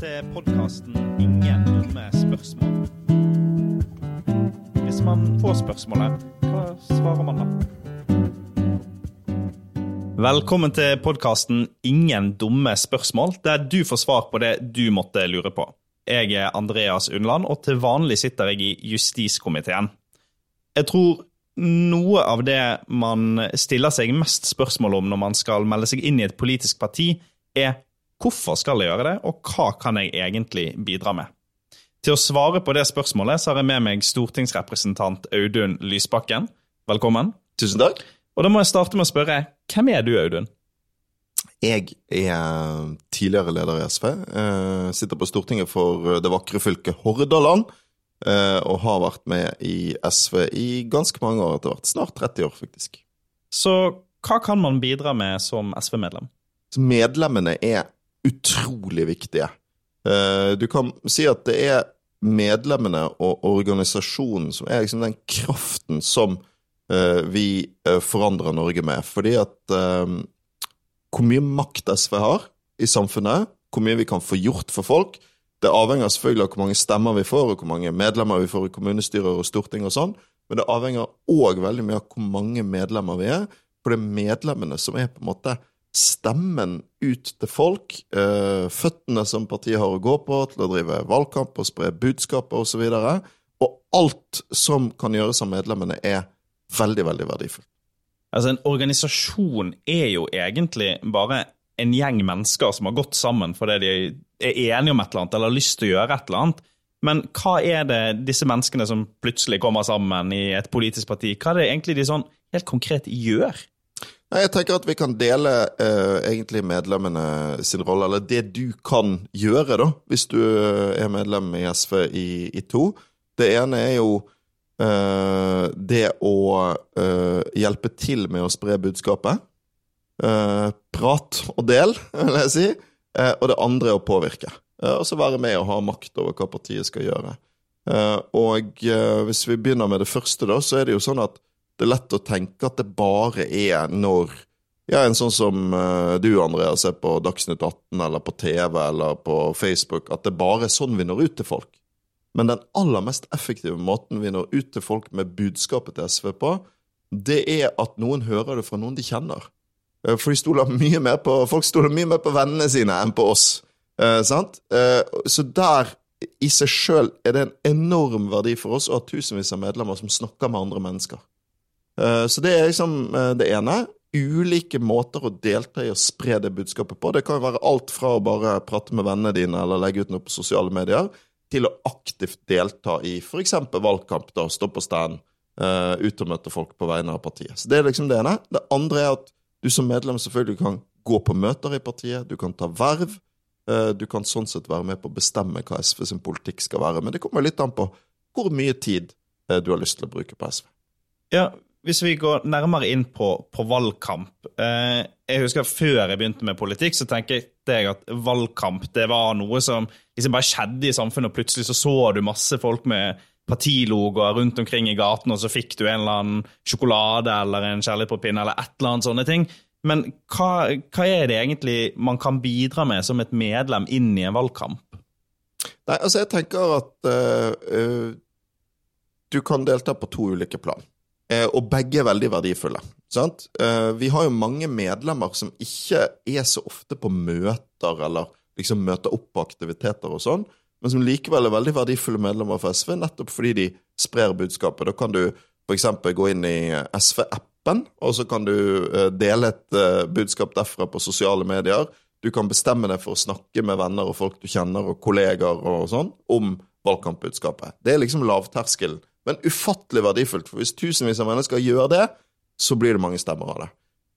til podkasten 'Ingen dumme spørsmål'. Hvis man får spørsmålet, hva svarer man da? Velkommen til podkasten 'Ingen dumme spørsmål', der du får svar på det du måtte lure på. Jeg er Andreas Undland, og til vanlig sitter jeg i justiskomiteen. Jeg tror noe av det man stiller seg mest spørsmål om når man skal melde seg inn i et politisk parti, er hvorfor skal jeg gjøre det, og hva kan jeg egentlig bidra med? Til å svare på det spørsmålet så har jeg med meg stortingsrepresentant Audun Lysbakken. Velkommen. Tusen takk. Og da må jeg starte med å spørre, hvem er du, Audun? Jeg er tidligere leder i SV. eh, Sitter på Stortinget for det vakre fylket Hordaland. eh, Og har vært med i SV i ganske mange år etter hvert. Snart 30 år, faktisk. Så hva kan man bidra med som SV-medlem? Medlemmene er utrolig viktige. Eh, Du kan si at det er medlemmene og organisasjonen som er liksom den kraften som eh, vi eh, forandrer Norge med. Fordi at hvor mye makt SV har i samfunnet, hvor mye vi kan få gjort for folk, det avhenger selvfølgelig av hvor mange stemmer vi får, og hvor mange medlemmer vi får i kommunestyrer og storting og sånn, men det avhenger òg veldig mye av hvor mange medlemmer vi er, for det er medlemmene som er på en måte stemmen ut til folk, eh, føttene som partiet har å gå på til å drive valgkamp og spre budskaper osv. Og, så og alt som kan gjøres av medlemmene, er veldig, veldig verdifullt. Altså, En organisasjon er jo egentlig bare en gjeng mennesker som har gått sammen fordi de er enige om et eller annet eller har lyst til å gjøre et eller annet. Men hva er det disse menneskene som plutselig kommer sammen i et politisk parti, hva er det egentlig de sånn helt konkret gjør? Nei, Jeg tenker at vi kan dele eh, egentlig medlemmene sin rolle, eller det du kan gjøre, da, hvis du eh, er medlem i SV i, i to. Det ene er jo eh, det å eh, hjelpe til med å spre budskapet. Eh, prat og del, vil jeg si. Eh, og det andre er å påvirke. Og så være med og ha makt over hva partiet skal gjøre. Og hvis vi begynner med det første, da, så er det jo sånn at det er lett å tenke at det bare er når ja, en sånn som uh, du, Andreas, ser på Dagsnytt 18 eller på TV eller på Facebook, at det bare er sånn vi når ut til folk. Men den aller mest effektive måten vi når ut til folk med budskapet til SV på, det er at noen hører det fra noen de kjenner. Uh, for de stoler mye mer på, folk stoler mye mer på vennene sine enn på oss. Eh, sant? så der i seg sjøl er det en enorm verdi for oss å ha tusenvis av medlemmer som snakker med andre mennesker. Eh, så det er liksom eh, det ene. Ulike måter å delta i å spre det budskapet på. Det kan være alt fra å bare prate med vennene dine eller legge ut noe på sosiale medier, til å aktivt delta i f.eks. valgkamp, da, stå på stand, uh, ut og møte folk på vegne av partiet. Så Det er liksom det ene. Det andre er at du som medlem selvfølgelig kan gå på møter i partiet, du kan ta verv. Du kan sånn sett være med på å bestemme hva SV sin politikk skal være. Men det kommer litt an på hvor mye tid du har lyst til å bruke på SV. Ja, hvis vi går nærmere inn på, på valgkamp eh, Jeg husker Før jeg begynte med politikk, så tenkte jeg at valgkamp det var noe som liksom bare skjedde i samfunnet. og Plutselig så, så du masse folk med partilogoer rundt omkring i gaten, og så fikk du en eller annen sjokolade eller en kjærlighet eller et eller annet sånne ting. Men hva, hva er det egentlig man kan bidra med som et medlem inn i en valgkamp? Nei, altså jeg tenker at uh, uh, du kan delta på to ulike plan. Eh, og begge er veldig verdifulle. Sant? Eh, vi har jo mange medlemmer som ikke er så ofte på møter, eller liksom møter opp på aktiviteter og sånn, men som likevel er veldig verdifulle medlemmer for SV, nettopp fordi de sprer budskapet. Da kan du f.eks. gå inn i SV-appen, og så kan du eh, dele et budskap derfra på sosiale medier. Du kan bestemme deg for å snakke med venner og folk du kjenner, og kollegaer og sånn, om valgkampbudskapet. Det er liksom lavterskelen men ufattelig verdifullt. For hvis tusenvis av mennesker gjør det, så blir det mange stemmer av det.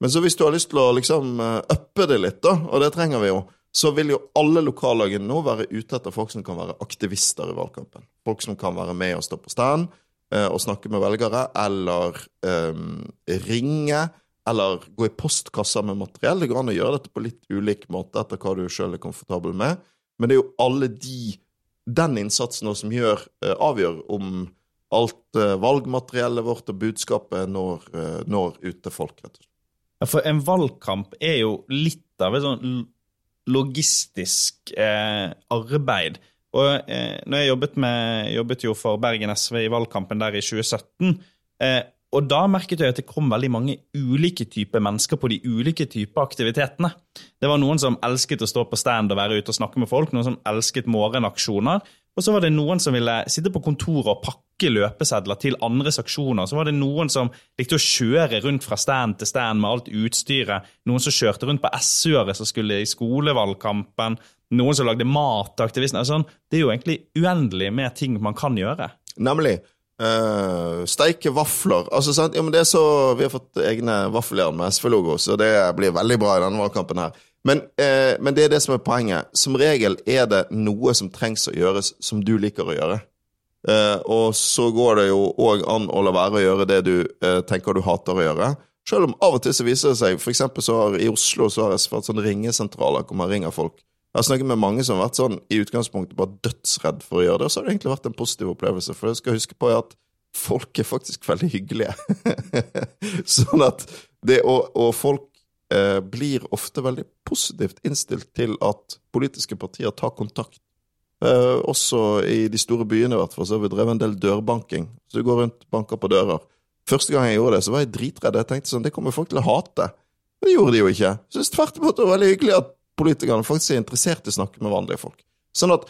Men så hvis du har lyst til å liksom uppe det litt, da, og det trenger vi jo, så vil jo alle lokallagene nå være ute etter folk som kan være aktivister i valgkampen. Folk som kan være med og stå på stand eh, og snakke med velgere, eller um, ringe, eller gå i postkasser med materiell. Det går an å gjøre dette på litt ulik måte etter hva du sjøl er komfortabel med. Men det er jo alle de den innsatsen som gjør, eh, avgjør om alt uh, valgmateriellet vårt og budskapet når, uh, når ut til folk, rett og slett. Ja, for en valgkamp er jo litt av et sånn logistisk eh, arbeid. Og eh, når jeg jobbet, med, jobbet jo for Bergen SV i valgkampen der i 2017, eh, og da merket jeg at det kom veldig mange ulike typer mennesker på de ulike typer aktivitetene. Det var noen som elsket å stå på stand og være ute og snakke med folk, noen som elsket morgenaksjoner, og så var det noen som ville sitte på kontoret og pakke løpesedler til andre saksjoner Så var det noen som likte å kjøre rundt fra stand til stand med alt utstyret. Noen som kjørte rundt på SØ-ere som skulle i skolevalgkampen. Noen som lagde mat til aktivistene. Altså, det er jo egentlig uendelig med ting man kan gjøre. Nemlig. Uh, steike vafler. Altså, sant? Ja, men det er så, Vi har fått egne vaffeljern med SV-logo, så det blir veldig bra i denne valgkampen. her. Men, uh, men, det er det som er poenget. Som regel er det noe som trengs å gjøres som du liker å gjøre. Uh, og så går det jo òg an å la være å gjøre det du tenker du hater å gjøre. Selv om av og til så viser det seg eksempel så har i Oslo så har jeg fått sånne ringesentraler hvor man ringer folk. Jeg har snakket med mange som har vært sånn i utgangspunktet bare dødsredd for å gjøre det, og så har det egentlig vært en positiv opplevelse. For jeg skal huske på at folk er faktisk veldig hyggelige. sånn at det og, og folk eh, blir ofte veldig positivt innstilt til at politiske partier tar kontakt. Eh, også i de store byene, i hvert fall, så har vi drevet en del dørbanking. Så du går rundt, banker på dører. Første gang jeg gjorde det, så var jeg dritredd. Jeg tenkte sånn, det kommer folk til å hate. Men det gjorde de jo ikke. Jeg synes tvert imot det var veldig hyggelig at politikerne faktisk er interessert i å snakke med vanlige folk. Sånn at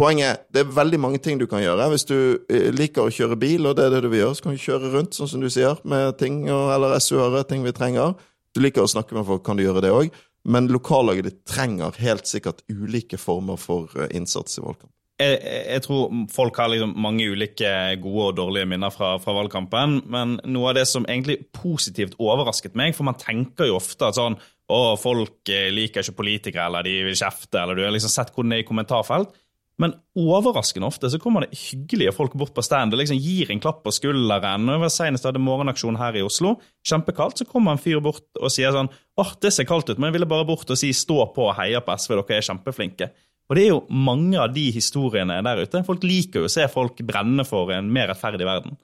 Poenget det er veldig mange ting du kan gjøre. Hvis du eh, liker å kjøre bil, og det er det du vil gjøre, så kan du kjøre rundt, sånn som du sier, med ting eller SU-ere, ting vi trenger. Du liker å snakke med folk, kan du gjøre det òg. Men lokallaget ditt trenger helt sikkert ulike former for eh, innsats i valgkamp. Jeg, jeg, tror folk har liksom mange ulike gode og dårlige minner fra, fra, valgkampen. Men noe av det som egentlig positivt overrasket meg, for man tenker jo ofte at sånn Å, folk eh, liker ikke politikere, eller de vil kjefte, eller du har liksom sett hvordan det er i kommentarfelt. Men overraskende ofte så kommer det hyggelige folk bort på stand og liksom gir en klapp på skulderen. Når jeg Senest hadde morgenaksjon her i Oslo. Kjempekaldt. Så kommer en fyr bort og sier sånn åh, det ser kaldt ut, men jeg ville bare bort og si stå på og heie på SV, dere er kjempeflinke. Og det er jo mange av de historiene der ute. Folk liker jo å se folk brenne for en mer rettferdig verden.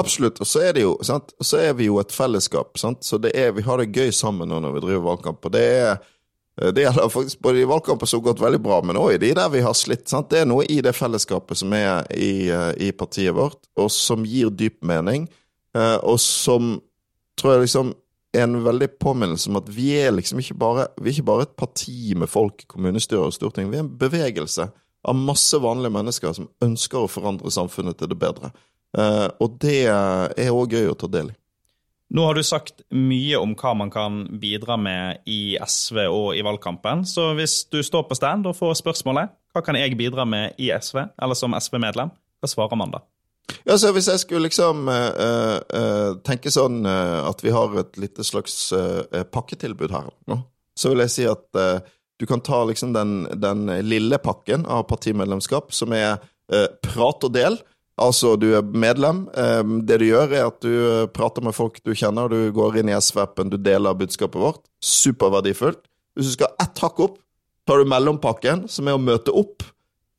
Absolutt. Og så er det jo, sant? så er vi jo et fellesskap. Sant? Så det er, vi har det gøy sammen nå når vi driver valgkamp. Og det er det gjelder faktisk både i valgkamper som har gått veldig bra, men òg i de der vi har slitt. Sant? Det er noe i det fellesskapet som er i, eh, i partiet vårt, og som gir dyp mening, eh, og som tror jeg liksom en veldig påminnelse om at vi er liksom ikke bare, vi er ikke bare et parti med folk i kommunestyre og storting. Vi er en bevegelse av masse vanlige mennesker som ønsker å forandre samfunnet til det bedre. Og det er òg gøy å ta del i. Nå har du sagt mye om hva man kan bidra med i SV og i valgkampen. Så hvis du står på stand og får spørsmålet hva kan jeg bidra med i SV, eller som SV-medlem, hva svarer man da? Ja, så Hvis jeg skulle liksom uh, uh, tenke sånn uh, at vi har et lite slags pakketilbud her nå, så vil jeg si at du kan ta liksom den, den, lille pakken av partimedlemskap, som er prat og del. Altså, du er medlem. det du gjør, er at du prater med folk du kjenner, du går inn i SV-appen, du deler budskapet vårt. Superverdifullt. Hvis du skal ett hakk opp, tar du mellompakken, som er å møte opp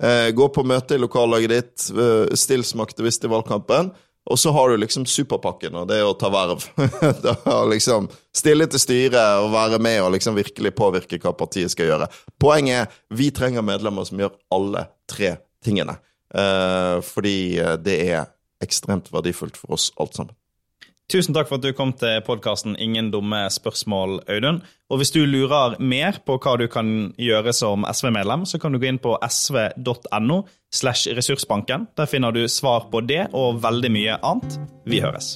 Eh, gå på møte i lokallaget ditt, eh, still som aktivist i valgkampen. Og så har du liksom superpakken, og det er å ta verv. liksom Stille til styret og være med og liksom virkelig påvirke hva partiet skal gjøre. Poenget er vi trenger medlemmer som gjør alle tre tingene. Eh, fordi det er ekstremt verdifullt for oss alt sammen. Tusen takk for at du kom til podkasten Ingen dumme spørsmål, Audun. Og hvis du lurer mer på hva du kan gjøre som SV-medlem, så kan du gå inn på sv.no slash ressursbanken. Der finner du svar på det og veldig mye annet. Vi høres.